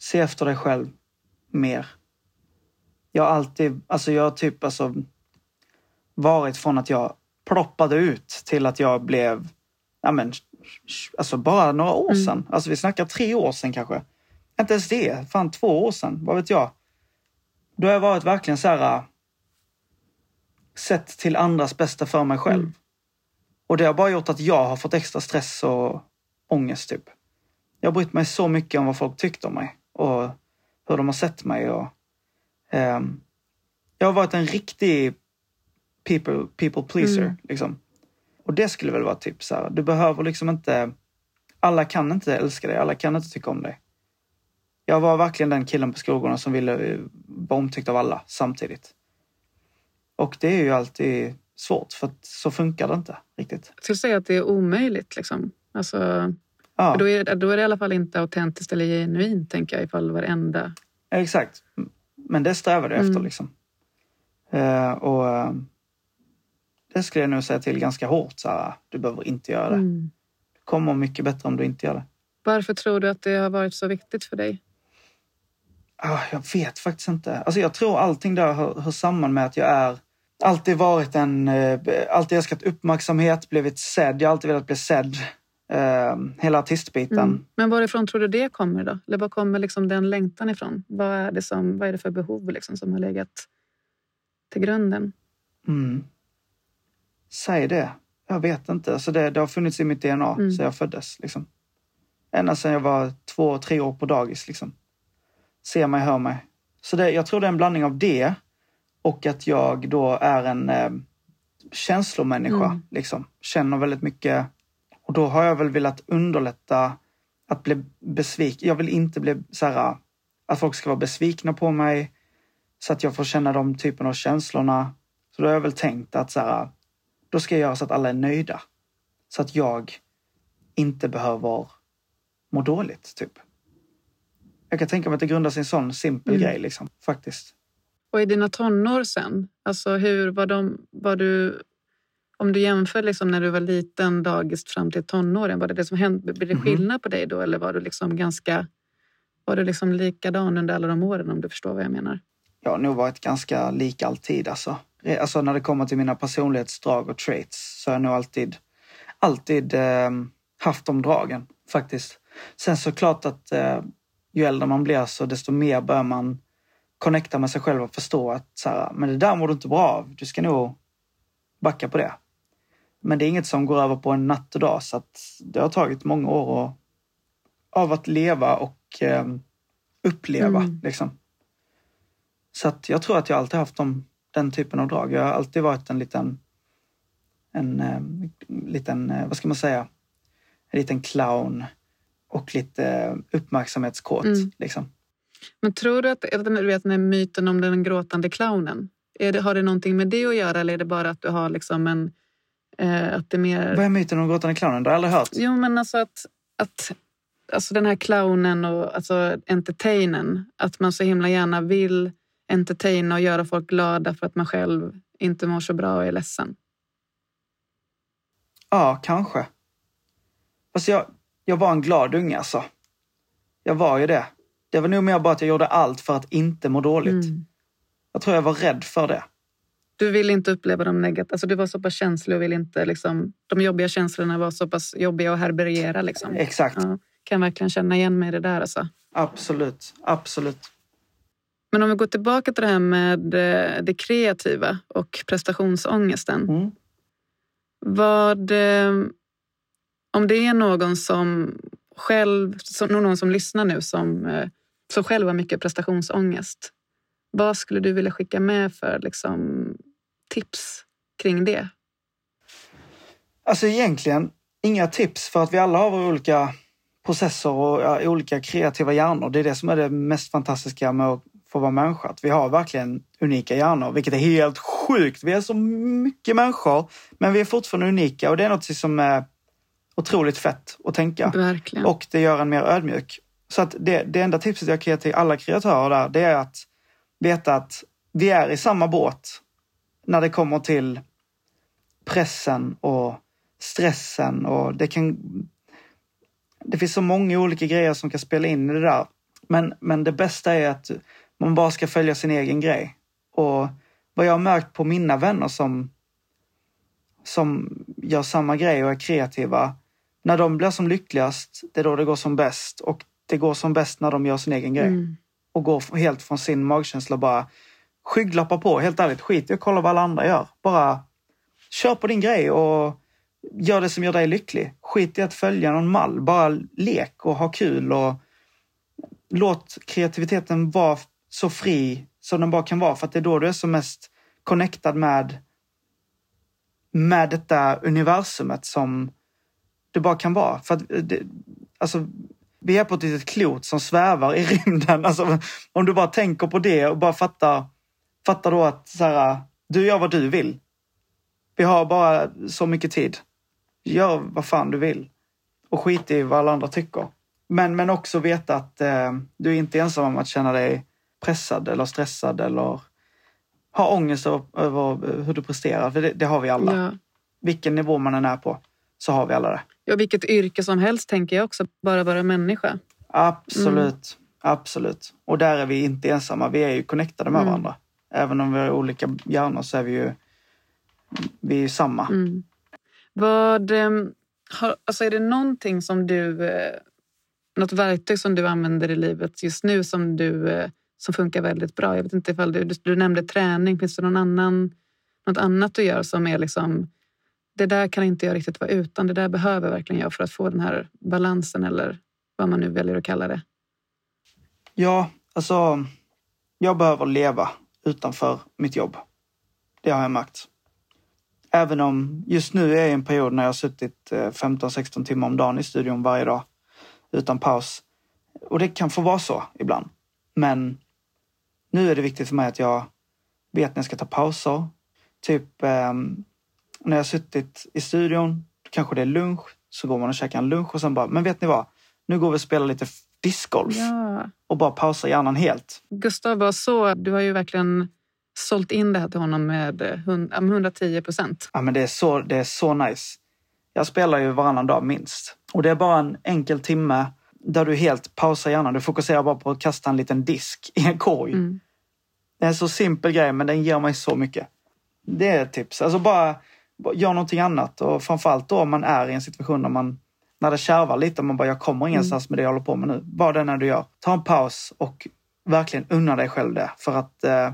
Speaker 2: Se efter dig själv mer. Jag har alltid, alltså jag har typ alltså varit från att jag ploppade ut till att jag blev, ja men, alltså bara några år mm. sedan. Mm. Alltså vi snackar tre år sedan kanske. Inte ens det, fan två år sedan, vad vet jag. Då har jag varit verkligen så här sett till andras bästa för mig själv. Mm. Och det har bara gjort att jag har fått extra stress och ångest typ. Jag har brytt mig så mycket om vad folk tyckte om mig och hur de har sett mig. Och, eh, jag har varit en riktig people, people pleaser. Mm. Liksom. Och det skulle väl vara ett tips. Här. Du behöver liksom inte... Alla kan inte älska dig, alla kan inte tycka om dig. Jag var verkligen den killen på skolgården som ville vara omtyckt av alla samtidigt. Och det är ju alltid svårt för att så funkar det inte riktigt.
Speaker 1: Jag skulle säga att det är omöjligt. Liksom. Alltså,
Speaker 2: Ja,
Speaker 1: då, är, då är det i alla fall inte autentiskt eller genuint, tänker jag, ifall varenda...
Speaker 2: exakt. Men det jag efter
Speaker 1: Mm.
Speaker 2: liksom. Eh, och eh, det skulle jag nog säga till ganska hårt. Så här, du behöver inte göra det.
Speaker 1: Mm.
Speaker 2: Det kommer mycket bättre om du inte gör det.
Speaker 1: Varför tror du att det har varit så viktigt för dig?
Speaker 2: Ah, jag vet faktiskt inte. Alltså jag tror allting där hör, hör samman med att jag är alltid varit en, eh, alltid älskat uppmärksamhet, blivit sedd. Jag har alltid velat bli sedd. Eh, hela artistbiten.
Speaker 1: Mm. Men varifrån tror du det kommer då? Eller var kommer liksom den längtan ifrån? Vad är det, som, vad är det för behov liksom som har legat till grunden?
Speaker 2: Mm. Säg det. Jag vet inte. Alltså det, det har funnits i mitt DNA
Speaker 1: Mm.
Speaker 2: sedan jag föddes. Liksom. Ända sedan jag var två, tre år på dagis. Liksom. Ser mig, hör mig. Så det, jag tror det är en blandning av det och att jag då är en eh, känslomänniska.
Speaker 1: Mm.
Speaker 2: Liksom. Känner väldigt mycket. Och då har jag väl velat underlätta att bli besviken. Jag vill inte bli så här, att folk ska vara besvikna på mig. Så att jag får känna de typen av känslorna. Så då har jag väl tänkt att så här, då ska jag göra så att alla är nöjda. Så att jag inte behöver må dåligt, typ. Jag kan tänka mig att det grundar sig i en sån simpel
Speaker 1: Mm.
Speaker 2: grej, liksom. Faktiskt.
Speaker 1: Och i dina tonår sen, alltså hur var de, var du, om du jämför liksom när du var liten, dagis fram till tonåren, var det det som hände, blev det
Speaker 2: Mhm.
Speaker 1: skillnad på dig då eller var du liksom ganska, var du liksom likadan under alla de åren om du förstår vad jag menar?
Speaker 2: Jag har nog varit ganska lik alltid, alltså. Alltså när det kommer till mina personlighetsdrag och traits så har jag nog alltid, alltid eh, haft de dragen, faktiskt. Sen såklart att eh, ju äldre man blir så desto mer bör man connecta med sig själv och förstå att så här, men det där mår du inte bra av. Du ska nog backa på det. Men det är inget som går över på en natt och dag så att det har tagit många år och, av att leva och eh, uppleva.
Speaker 1: Mm.
Speaker 2: Liksom. Så att jag tror att jag alltid haft de, den typen av drag. Jag har alltid varit en liten, en eh, liten, eh, vad ska man säga, en liten clown och lite uppmärksamhetskåt.
Speaker 1: Mm.
Speaker 2: Liksom.
Speaker 1: Men tror du att, att du vet, den myten om den gråtande clownen, är det, har det någonting med det att göra eller är det bara att du har liksom en, eh, att det är mer...
Speaker 2: Vad är myten om gråtande clownen? Det har jag aldrig hört.
Speaker 1: Jo, men alltså att, att alltså den här clownen och alltså entertainen, att man så himla gärna vill entertaina och göra folk glada för att man själv inte mår så bra och är ledsen.
Speaker 2: Ja, kanske. Fast jag, jag var en glad unge alltså. Jag var ju det. Det var nog mer bara att jag gjorde allt för att inte må dåligt.
Speaker 1: Mm.
Speaker 2: Jag tror jag var rädd för det.
Speaker 1: Du vill inte uppleva de negativa, alltså du var så pass känslig och vill inte liksom, de jobbiga känslorna var så pass jobbiga att härbärgera liksom.
Speaker 2: Exakt.
Speaker 1: Ja, kan verkligen känna igen mig i det där alltså.
Speaker 2: Absolut. Absolut.
Speaker 1: Men om vi går tillbaka till det här med eh, det kreativa och prestationsångesten.
Speaker 2: Mm.
Speaker 1: Vad, eh, om det är någon som själv, som, någon som lyssnar nu som, eh, som själv har mycket prestationsångest. Vad skulle du vilja skicka med för liksom, tips kring det?
Speaker 2: Alltså egentligen inga tips för att vi alla har våra olika processer och ja, olika kreativa hjärnor. Det är det som är det mest fantastiska med att få vara människa. Att vi har verkligen unika hjärnor, vilket är helt sjukt. Vi är så mycket människor, men vi är fortfarande unika och det är något som är otroligt fett att tänka.
Speaker 1: Verkligen.
Speaker 2: Och det gör en mer ödmjuk. Så att det, det enda tipset jag kan ge till alla kreatörer där, det är att veta att vi är i samma båt när det kommer till pressen och stressen och det kan... Det finns så många olika grejer som kan spela in i det där. Men, men det bästa är att man bara ska följa sin egen grej. Och vad jag har märkt på mina vänner som, som gör samma grej och är kreativa, när de blir som lyckligast, det är då det går som bäst. Och det går som bäst när de gör sin egen grej.
Speaker 1: Mm.
Speaker 2: Och går helt från sin magkänsla bara skygglappar på. Helt ärligt, skit i att kolla vad alla andra gör. Bara kör på din grej och gör det som gör dig lycklig. Skit i att följa någon mall. Bara lek och ha kul och låt kreativiteten vara så fri som den bara kan vara. För att det är då du är som mest connectad med, med detta universumet som du bara kan vara. För att, det, alltså, Vi är på ett litet klot som svävar i rymden. Alltså, om du bara tänker på det och bara fattar, fattar då att så här, du gör vad du vill. Vi har bara så mycket tid. Gör vad fan du vill. Och skit i vad alla andra tycker. Men, men också veta att eh, du är inte ensam om att känna dig pressad eller stressad eller ha ångest över, över hur du presterar. För det, det har vi alla.
Speaker 1: Ja.
Speaker 2: Vilken nivå man än är på så har vi alla det.
Speaker 1: ja, vilket yrke som helst tänker jag också. Bara vara människa.
Speaker 2: Absolut. Absolut. Och där är vi inte ensamma. Vi är ju connectade med
Speaker 1: Mm.
Speaker 2: varandra. Även om vi har olika hjärnor så är vi ju vi är ju samma.
Speaker 1: Mm. Vad, ehm, har, alltså är det någonting som du... Eh, något verktyg som du använder i livet just nu som, du, eh, som funkar väldigt bra? Jag vet inte ifall du, du nämnde träning. Finns det någon annan, något annat du gör som är liksom... Det där kan inte jag riktigt vara utan. Det där behöver verkligen jag för att få den här balansen eller vad man nu väljer att kalla det.
Speaker 2: Ja, alltså. Jag behöver leva utanför mitt jobb. Det har jag märkt. Även om just nu är jag i en period när jag har suttit eh, 15-16 timmar om dagen i studion varje dag utan paus. Och det kan få vara så ibland. Men nu är det viktigt för mig att jag vet när jag ska ta pauser. Typ eh, när jag har suttit i studion, kanske det är lunch, så går man och käkar en lunch och sen bara, men vet ni vad? Nu går vi och spelar lite discgolf
Speaker 1: Ja.
Speaker 2: och bara pausar hjärnan helt.
Speaker 1: Gustav var så... Du har ju verkligen sålt in det här till honom med 110 procent.
Speaker 2: Ja, men det är, så, det är så nice. Jag spelar ju varannan dag minst. Och det är bara en enkel timme där du helt pausar hjärnan. Du fokuserar bara på att kasta en liten disk i en korg.
Speaker 1: Mm.
Speaker 2: Det är en så simpel grej, men den ger mig så mycket. Det är ett tips. Alltså bara, bara gör någonting annat. Och framförallt då om man är i en situation där man när det kärvar lite, man bara jag kommer ingenstans med det jag håller på med nu. Bara det när du gör. Ta en paus och verkligen unna dig själv det. För att eh,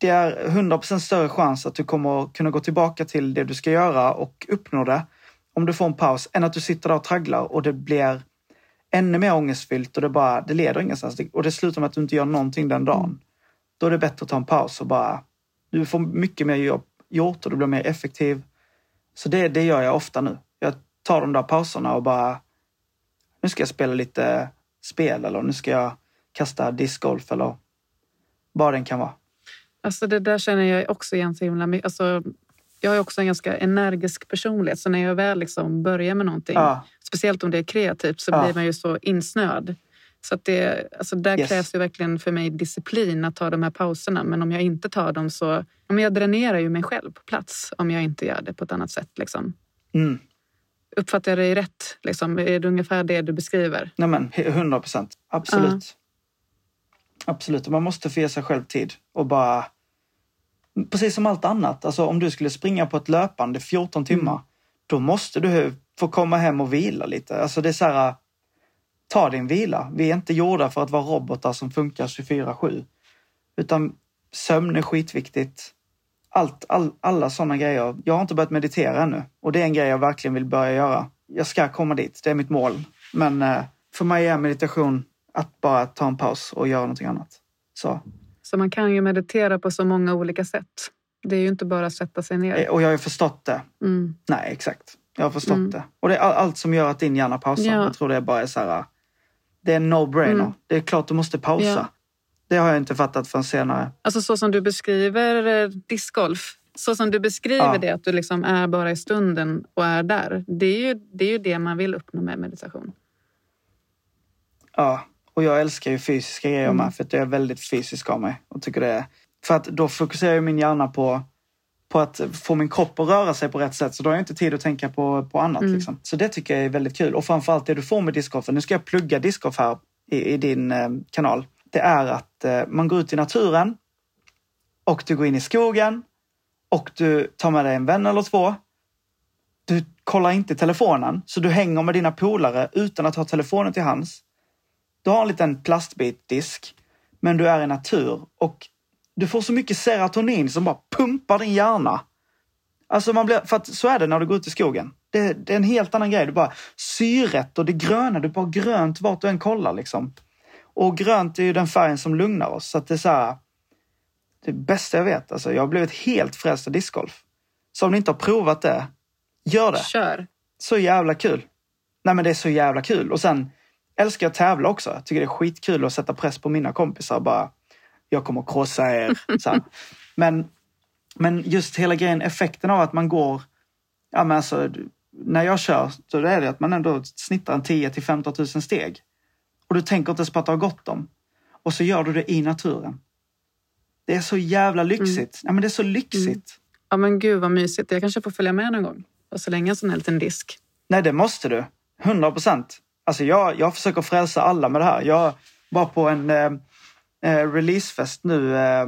Speaker 2: det är 100% större chans att du kommer kunna gå tillbaka till det du ska göra och uppnå det om du får en paus än att du sitter där och tragglar och det blir ännu mer ångestfyllt och det bara, det leder ingenstans. Och det slutar med att du inte gör någonting den dagen. Då är det bättre att ta en paus och bara, du får mycket mer jobb gjort och du blir mer effektiv. Så det, det gör jag ofta nu. Tar de där pauserna och bara, nu ska jag spela lite spel eller nu ska jag kasta discgolf eller vad den kan vara.
Speaker 1: Alltså det där känner jag också igen så himla mycket. Alltså, jag är också en ganska energisk personlighet så när jag väl liksom börjar med någonting,
Speaker 2: Ja.
Speaker 1: speciellt om det är kreativt, så
Speaker 2: Ja.
Speaker 1: blir man ju så insnöad. Så att det, alltså där
Speaker 2: Yes.
Speaker 1: krävs ju verkligen för mig disciplin att ta de här pauserna. Men om jag inte tar dem så... ja, men Jag dränerar ju mig själv på plats om jag inte gör det på ett annat sätt. Liksom.
Speaker 2: Mm.
Speaker 1: Uppfattar jag dig rätt? Liksom? Är det ungefär det du beskriver?
Speaker 2: Nej men, 100 procent. Absolut. Absolut. Och Man måste få ge sig själv tid och bara... Precis som allt annat. Alltså om du skulle springa på ett löpande 14 timmar, då måste du få komma hem och vila lite. Alltså det är så här... Ta din vila. Vi är inte gjorda för att vara robotar som funkar 24-7. Utan sömn är skitviktigt. Allt, all, alla sådana grejer. Jag har inte börjat meditera ännu. Och det är en grej jag verkligen vill börja göra. Jag ska komma dit. Det är mitt mål. Men eh, för mig är meditation att bara ta en paus och göra någonting annat. Så.
Speaker 1: Så man kan ju meditera på så många olika sätt. Det är ju inte bara att sätta sig ner.
Speaker 2: Eh, Och jag har ju förstått det.
Speaker 1: Mm.
Speaker 2: Nej, exakt. Jag har förstått
Speaker 1: Mm.
Speaker 2: det. Och det är all- allt som gör att din hjärna pausar.
Speaker 1: Ja.
Speaker 2: Jag tror det bara är så här... Det är no-brainer.
Speaker 1: Mm.
Speaker 2: Det är klart du måste pausa.
Speaker 1: Ja.
Speaker 2: Det har jag inte fattat förrän senare.
Speaker 1: Alltså så som du beskriver eh, discgolf. Så som du beskriver
Speaker 2: Ja.
Speaker 1: det, att du liksom är bara i stunden och är där. Det är ju det, är ju det man vill uppnå med meditation.
Speaker 2: Ja, och jag älskar ju fysiska grejer
Speaker 1: Mm.
Speaker 2: med för att jag är väldigt fysisk av mig. Och tycker det är, för att då fokuserar min hjärna på, på att få min kropp att röra sig på rätt sätt. Så då har jag inte tid att tänka på, på annat.
Speaker 1: Mm.
Speaker 2: Liksom. Så det tycker jag är väldigt kul. Och framförallt det du får med discgolfen. Nu ska jag plugga discgolf här i, i din eh, kanal. Det är att eh, man går ut i naturen och du går in i skogen och du tar med dig en vän eller två. Du kollar inte telefonen, så du hänger med dina polare utan att ha telefonen till hands. Du har en liten plastbitdisk, men du är i natur och du får så mycket serotonin som bara pumpar din hjärna. Alltså man blir, för att så är det när du går ut i skogen. Det, det är en helt annan grej. Du bara syret och det gröna, du bara grönt vart du än kollar liksom. Och grönt är ju den färgen som lugnar oss. Så det är så här, det bästa jag vet. Alltså, jag har blivit helt frälst av discgolf. Så om ni inte har provat det, gör det.
Speaker 1: Kör!
Speaker 2: Så jävla kul. Nej men det är så jävla kul. Och sen älskar att tävla också. Jag tycker det är skitkul att sätta press på mina kompisar. Bara, jag kommer att krossa er. Så här. Men, men just hela grejen, effekten av att man går... Ja, men alltså, när jag kör så är det att man ändå snittar en 10 till 15 000 steg. Och du tänker inte ens på att du har gått dem. Och så gör du det i naturen. Det är så jävla lyxigt. Ja, men det är så lyxigt.
Speaker 1: Ja men gud vad mysigt. Jag kanske får följa med någon gång och slänga en sån här liten disk.
Speaker 2: Nej, det måste du. 100 procent. Alltså jag, jag försöker frälsa alla med det här. Jag var på en eh, releasefest nu eh,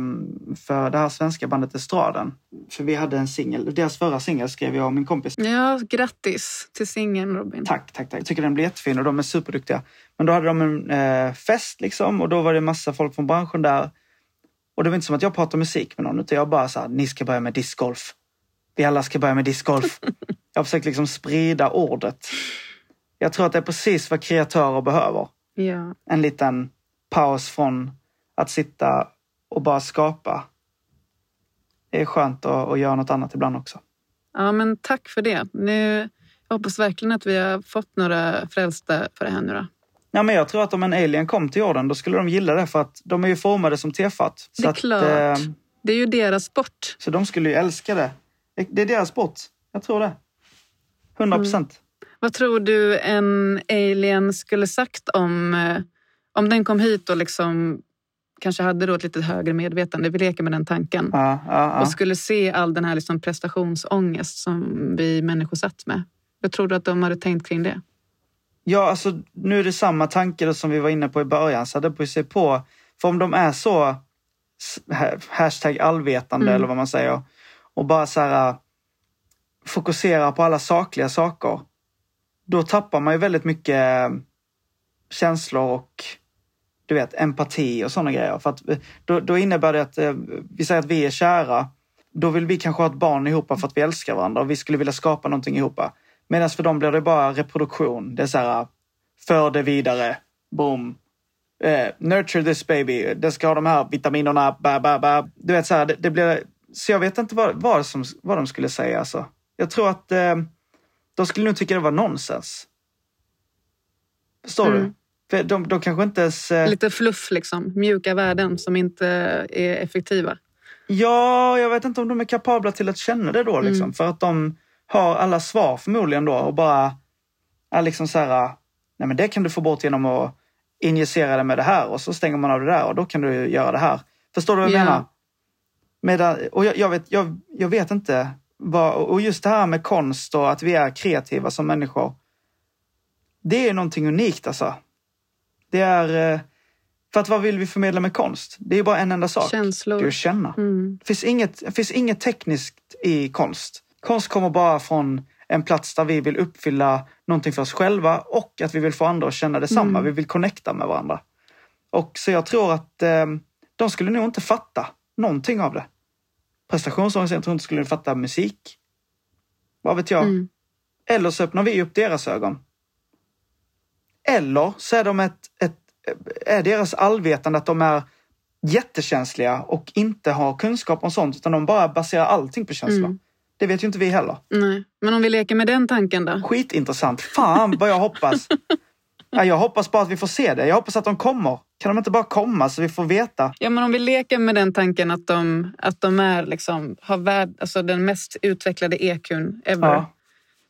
Speaker 2: för det här svenska bandet Estraden. För vi hade en singel. Deras förra singel skrev jag och min kompis.
Speaker 1: Ja, grattis till singeln Robin.
Speaker 2: Tack, tack, tack. Jag tycker den blir jättefin och de är superduktiga. Men då hade de en eh, fest liksom och då var det massa folk från branschen där. Och det var inte som att jag pratade musik med någon utan jag bara sa ni ska börja med discgolf. Vi alla ska börja med discgolf. jag har försökt liksom sprida ordet. Jag tror att det är precis vad kreatörer behöver.
Speaker 1: Ja.
Speaker 2: En liten paus från att sitta och bara skapa. Det är skönt att, att göra något annat ibland också.
Speaker 1: ja, men tack för det. Nu, jag hoppas verkligen att vi har fått några frälsta för det här nu då.
Speaker 2: Ja, men jag tror att om en alien kom till jorden då skulle de gilla det för att de är ju formade som tefat.
Speaker 1: Det är
Speaker 2: att,
Speaker 1: klart.
Speaker 2: eh,
Speaker 1: Det är ju deras sport.
Speaker 2: så de skulle ju älska det. Det är deras sport. Jag tror det. 100 procent.
Speaker 1: Vad tror du en alien skulle sagt om, eh, om den kom hit och liksom kanske hade då ett lite högre medvetande, vi leker med den tanken,
Speaker 2: Ja, ja, ja.
Speaker 1: och skulle se all den här liksom prestationsångest som vi människor satt med. Jag tror du att de hade tänkt kring det?
Speaker 2: Ja, alltså nu är det samma tanke som vi var inne på i början. Så det beror sig på. För om de är så hashtag allvetande
Speaker 1: Mm.
Speaker 2: eller vad man säger och bara så här äh, fokuserar på alla sakliga saker. Då tappar man ju väldigt mycket äh, känslor och du vet empati och sådana grejer. För att, eh, då, då innebär det att eh, vi säger att vi är kära. Då vill vi kanske ha ett barn ihop för att vi älskar varandra och vi skulle vilja skapa någonting ihop. Medan för dem blir det bara reproduktion. Det är så här, för det vidare, boom. Eh, nurture this baby, det ska ha de här vitaminerna, ba, ba, ba. Du vet så här, det, det blir... Så jag vet inte vad, vad, som, vad de skulle säga alltså. Jag tror att eh, de skulle nog tycka det var nonsens. Förstår
Speaker 1: Mm.
Speaker 2: du? De, de kanske inte ens... Eh,
Speaker 1: Lite fluff liksom, mjuka värden som inte är effektiva.
Speaker 2: Ja, jag vet inte om de är kapabla till att känna det då. Liksom,
Speaker 1: Mm.
Speaker 2: För att de har alla svar förmodligen då och bara är liksom så här, nej men det kan du få bort genom att injicera det med det här och så stänger man av det där och då kan du göra det här. Förstår du vad jag
Speaker 1: Ja.
Speaker 2: menar? Medan, och jag, jag, vet, jag, jag vet inte. Vad, och just det här med konst och att vi är kreativa som människor. Det är någonting unikt alltså. Det är... eh, För att vad vill vi förmedla med konst? Det är bara en enda sak. Det är
Speaker 1: Känslor.
Speaker 2: att känna.
Speaker 1: Mm.
Speaker 2: Det finns, inget, det finns inget tekniskt i konst. Konst kommer bara från en plats där vi vill uppfylla någonting för oss själva och att vi vill få andra att känna detsamma.
Speaker 1: Mm.
Speaker 2: Vi vill connecta med varandra. Och så jag tror att eh, de skulle nog inte fatta någonting av det. Prestationsångest, jag tror inte skulle fatta musik. Vad vet jag?
Speaker 1: Mm.
Speaker 2: Eller så öppnar vi upp deras ögon. Eller så är de ett, ett är deras allvetande att de är jättekänsliga och inte har kunskap om sånt utan de bara baserar allting på känsla.
Speaker 1: Mm.
Speaker 2: Det vet ju inte vi heller.
Speaker 1: Nej. Men om vi leker med den tanken då?
Speaker 2: Skitintressant. Fan vad jag hoppas. Ja, jag hoppas bara att vi får se det. Jag hoppas att de kommer. Kan de inte bara komma så vi får veta?
Speaker 1: Ja, men om vi leker med den tanken att de, att de är liksom, har värld, alltså den mest utvecklade EQn ever.
Speaker 2: Ja.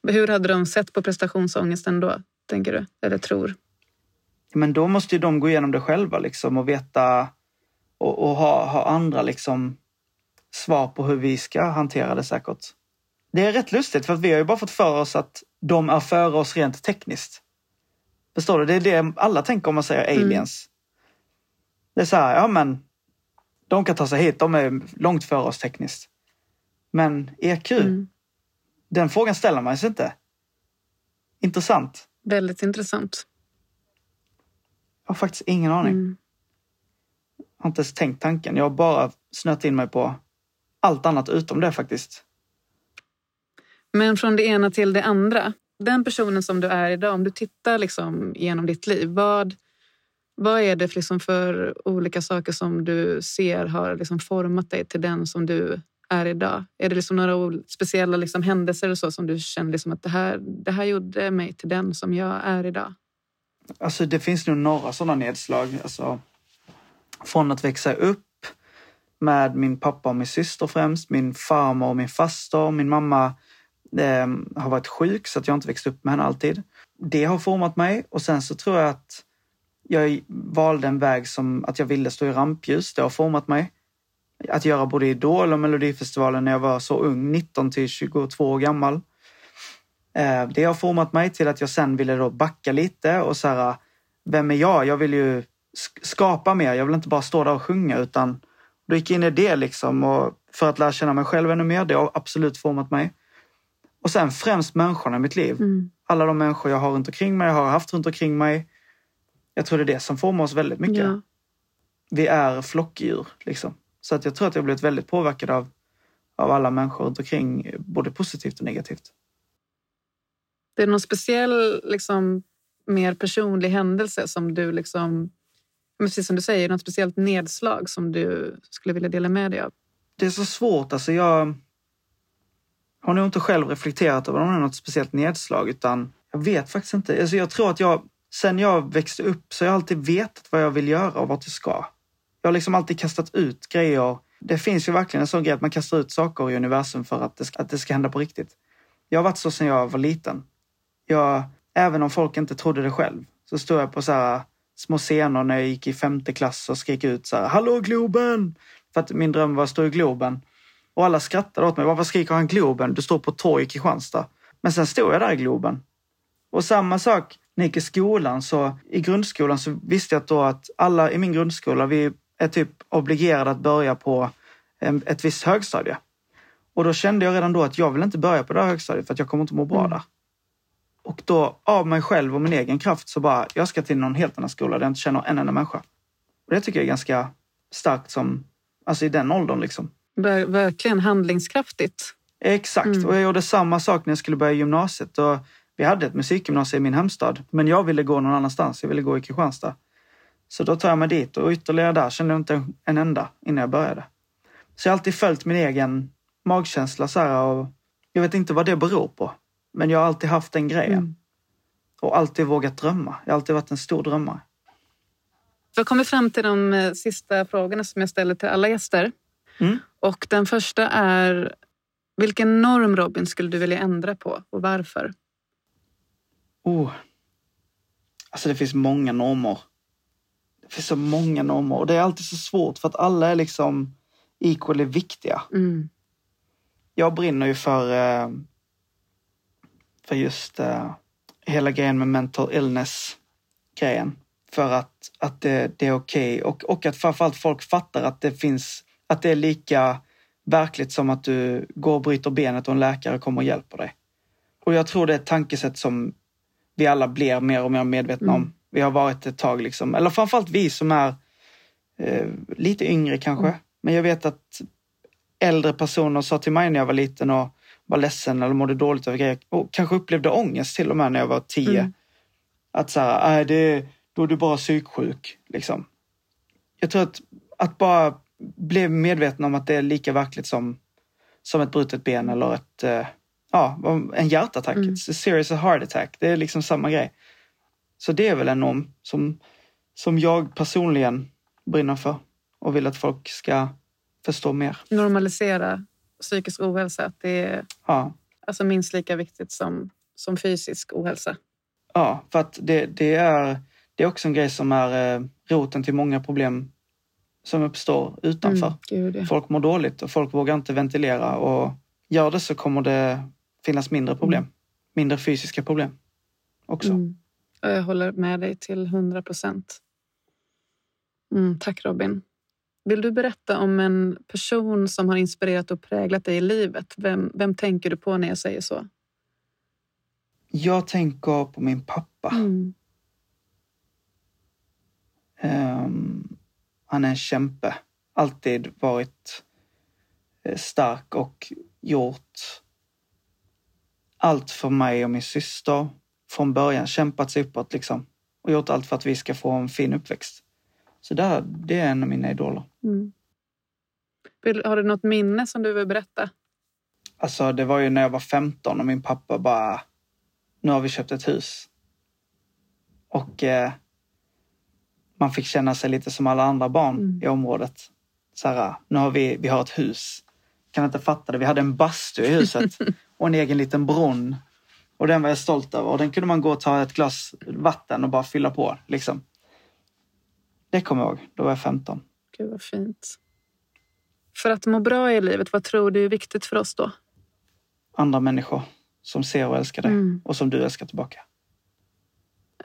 Speaker 1: Hur hade de sett på prestationsångesten då, tänker du? Eller tror?
Speaker 2: Men då måste ju de gå igenom det själva liksom och veta och, och ha, ha andra liksom svar på hur vi ska hantera det säkert. Det är rätt lustigt för att vi har ju bara fått för oss att de är före oss rent tekniskt. Förstår du? Det är det alla tänker om man säger
Speaker 1: Mm.
Speaker 2: aliens. Det är så här, ja men de kan ta sig hit, de är långt före oss tekniskt. Men EQ,
Speaker 1: Mm.
Speaker 2: den frågan ställer man sig inte. Intressant.
Speaker 1: Väldigt intressant.
Speaker 2: Jag har faktiskt ingen aning.
Speaker 1: Mm.
Speaker 2: Jag har inte ens tänkt tanken. Jag har bara snöat in mig på allt annat utom det faktiskt.
Speaker 1: Men från det ena till det andra. Den personen som du är idag, om du tittar liksom genom ditt liv, vad, vad är det för, liksom för olika saker som du ser har liksom format dig till den som du är idag? Är det liksom några speciella liksom händelser eller så som du känner liksom att det här, det här gjorde mig till den som jag är idag?
Speaker 2: Alltså det finns nog några sådana nedslag. Alltså, från att växa upp med min pappa och min syster främst, min farmor och min faster. Min mamma eh, har varit sjuk så att jag inte växt upp med henne alltid. Det har format mig och sen så tror jag att jag valde en väg som att jag ville stå i rampljus. Det har format mig. Att göra både Idol och Melodifestivalen när jag var så ung, 19 till 22 år gammal. Eh, det har format mig till att jag sen ville då backa lite och så här, vem är jag? Jag vill ju skapa mer. Jag vill inte bara stå där och sjunga utan då gick jag in i det liksom och för att lära känna mig själv ännu mer. Det har absolut format mig. Och sen främst människorna i mitt liv. Mm. Alla de människor jag har runt omkring mig, har haft runt omkring mig. Jag tror det är det som formar oss väldigt mycket. Ja. Vi är flockdjur liksom. Så att jag tror att jag blivit väldigt påverkad av, av alla människor runt omkring, både positivt och negativt.
Speaker 1: Det är någon speciell, liksom, mer personlig händelse som du liksom precis som du säger, något speciellt nedslag som du skulle vilja dela med dig av?
Speaker 2: Det är så svårt. Alltså jag har nog inte själv reflekterat över om det är något speciellt nedslag utan jag vet faktiskt inte. Alltså jag tror att jag, sen jag växte upp så har jag alltid vetat vad jag vill göra och vart jag ska. Jag har liksom alltid kastat ut grejer. Det finns ju verkligen en sån grej att man kastar ut saker i universum för att det ska, att det ska hända på riktigt. Jag har varit så sedan jag var liten. Jag, även om folk inte trodde det själv så stod jag på så här små scener när jag gick i femte klass och skrek ut så här, Hallå Globen! För att min dröm var att stå i Globen. Och alla skrattade åt mig. Varför skriker han Globen? Du står på torg i Kristianstad. Men sen stod jag där i Globen. Och samma sak när jag gick i skolan. Så I grundskolan så visste jag då att alla i min grundskola, vi är typ obligerade att börja på ett visst högstadie. Och då kände jag redan då att jag vill inte börja på det här högstadiet för att jag kommer inte må bra mm. där. Och då av mig själv och min egen kraft så bara, jag ska till någon helt annan skola där jag inte känner en enda människa. Och det tycker jag är ganska starkt som, alltså i den åldern liksom.
Speaker 1: Ver verkligen handlingskraftigt.
Speaker 2: Exakt, mm. och jag gjorde samma sak när jag skulle börja gymnasiet. Och vi hade ett musikgymnasium i min hemstad, men jag ville gå någon annanstans. Jag ville gå i Kristianstad. Så då tar jag mig dit och ytterligare där kände jag inte en enda innan jag började. Så jag har alltid följt min egen magkänsla så här och jag vet inte vad det beror på. Men jag har alltid haft den grejen. Mm. Och alltid vågat drömma. Jag har alltid varit en stor drömmare.
Speaker 1: Vi har kommit fram till de eh, sista frågorna som jag ställer till alla gäster. Mm. Och den första är, vilken norm Robin skulle du vilja ändra på och varför?
Speaker 2: Oh. Alltså det finns många normer. Det finns så många normer och det är alltid så svårt för att alla är liksom equally viktiga. Mm. Jag brinner ju för eh, för just uh, hela grejen med mental illness-grejen. För att, att det, det är okej okay. och, och att framförallt folk fattar att det finns, att det är lika verkligt som att du går och bryter benet och en läkare kommer och hjälper dig. Och jag tror det är ett tankesätt som vi alla blir mer och mer medvetna mm. om. Vi har varit ett tag liksom, eller framförallt vi som är eh, lite yngre kanske. Mm. Men jag vet att äldre personer sa till mig när jag var liten och var ledsen eller mådde dåligt över grejer och kanske upplevde ångest till och med när jag var tio. Mm. Att så här, äh, det, då är du bara psyksjuk. Liksom. Jag tror att, att bara bli medveten om att det är lika verkligt som, som ett brutet ben eller ett, uh, ja, en hjärtattack. Mm. It's a serious heart attack. Det är liksom samma grej. Så det är väl en norm som, som jag personligen brinner för och vill att folk ska förstå mer.
Speaker 1: Normalisera psykisk ohälsa. Att det är ja. alltså minst lika viktigt som, som fysisk ohälsa.
Speaker 2: Ja, för att det, det, är, det är också en grej som är eh, roten till många problem som uppstår utanför. Mm, gud, Folk mår dåligt och folk vågar inte ventilera och gör det så kommer det finnas mindre problem. Mm. Mindre fysiska problem också. Mm.
Speaker 1: Jag håller med dig till hundra procent. Mm, tack Robin. Vill du berätta om en person som har inspirerat och präglat dig i livet? Vem, vem tänker du på när jag säger så?
Speaker 2: Jag tänker på min pappa. Mm. Um, han är en kämpe. Alltid varit eh, stark och gjort allt för mig och min syster från början. Kämpat sig uppåt liksom. Och gjort allt för att vi ska få en fin uppväxt. Så där, det är en av mina idoler. Mm.
Speaker 1: Har du något minne som du vill berätta?
Speaker 2: Alltså det var ju när jag var 15 och min pappa bara, nu har vi köpt ett hus. Och eh, man fick känna sig lite som alla andra barn
Speaker 1: Mm.
Speaker 2: i området. Så här, nu har vi, vi har ett hus. Kan inte fatta det. Vi hade en bastu i huset och en egen liten brunn. Och den var jag stolt över. Och den kunde man gå och ta ett glas vatten och bara fylla på. Liksom. Det kommer jag ihåg. Då var jag 15.
Speaker 1: Gud vad fint. För att må bra i livet, vad tror du är viktigt för oss då?
Speaker 2: Andra människor som ser och älskar dig.
Speaker 1: Mm.
Speaker 2: Och som du älskar tillbaka.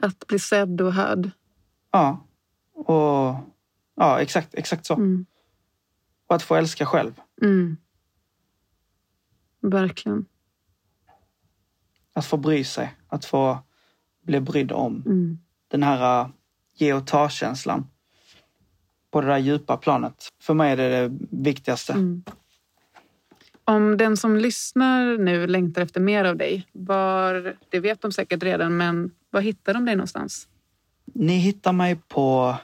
Speaker 1: Att bli sedd och hörd.
Speaker 2: Ja. Och ja, exakt, exakt så.
Speaker 1: Mm.
Speaker 2: Och att få älska själv.
Speaker 1: Mm. Verkligen.
Speaker 2: Att få bry sig. Att få bli brydd om.
Speaker 1: Mm.
Speaker 2: Den här uh, ge och ta-känslan. På det där djupa planet. För mig är det det viktigaste.
Speaker 1: Mm. Om den som lyssnar nu längtar efter mer av dig, var, det vet de säkert redan, men var hittar de dig någonstans?
Speaker 2: Ni hittar mig på...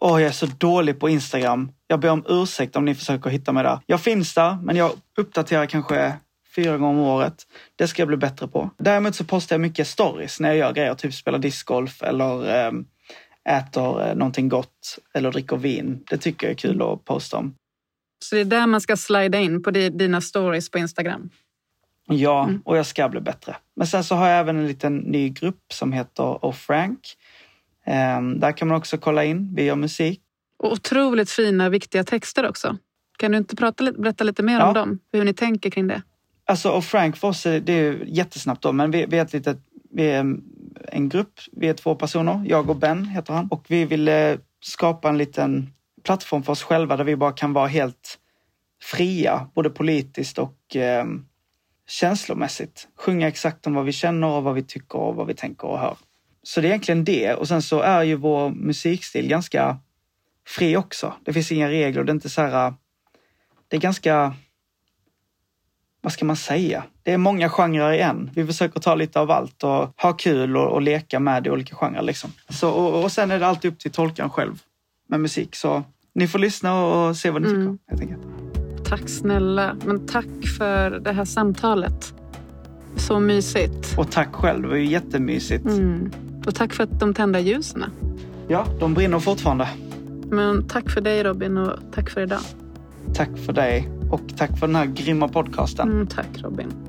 Speaker 2: Åh, jag är så dålig på Instagram. Jag ber om ursäkt om ni försöker hitta mig där. Jag finns där, men jag uppdaterar kanske fyra gånger om året. Det ska jag bli bättre på. Däremot så postar jag mycket stories när jag gör grejer. Typ spelar discgolf eller eh, äter eh, någonting gott eller dricker vin. Det tycker jag är kul att posta om.
Speaker 1: Så det är där man ska slida in på di- dina stories på Instagram.
Speaker 2: Ja,
Speaker 1: Mm.
Speaker 2: och jag ska bli bättre. Men sen så har jag även en liten ny grupp som heter Oh Frank. Ehm, där kan man också kolla in. Vi gör musik.
Speaker 1: Och otroligt fina, viktiga texter också. Kan du inte prata, berätta lite mer
Speaker 2: Ja.
Speaker 1: om dem? Hur ni tänker kring det?
Speaker 2: Alltså, och Frank för oss, eh, det är ju jättesnabbt då, men vi, vi är ett litet, vi är mm, en grupp, vi är två personer, jag och Ben heter han. Och vi ville eh, skapa en liten plattform för oss själva där vi bara kan vara helt fria, både politiskt och eh, känslomässigt. Sjunga exakt om vad vi känner och vad vi tycker och vad vi tänker och hör. Så det är egentligen det. Och sen så är ju vår musikstil ganska fri också. Det finns inga regler. Det är inte så här... Eh, det är ganska... Vad ska man säga? Det är många genrer i en. Vi försöker ta lite av allt och ha kul och, och leka med i olika genrer. Liksom. Så, och, och sen är det alltid upp till tolkaren själv med musik. Så ni får lyssna och se vad ni tycker.
Speaker 1: Mm.
Speaker 2: Helt enkelt.
Speaker 1: Tack snälla. Men tack för det här samtalet. Så mysigt.
Speaker 2: Och tack själv, det var ju jättemysigt.
Speaker 1: Mm. Och tack för att de tända ljusen.
Speaker 2: Ja, de brinner fortfarande.
Speaker 1: Men tack för dig Robin och tack för idag.
Speaker 2: Tack för dig och tack för den här grymma podcasten.
Speaker 1: Mm, tack Robin.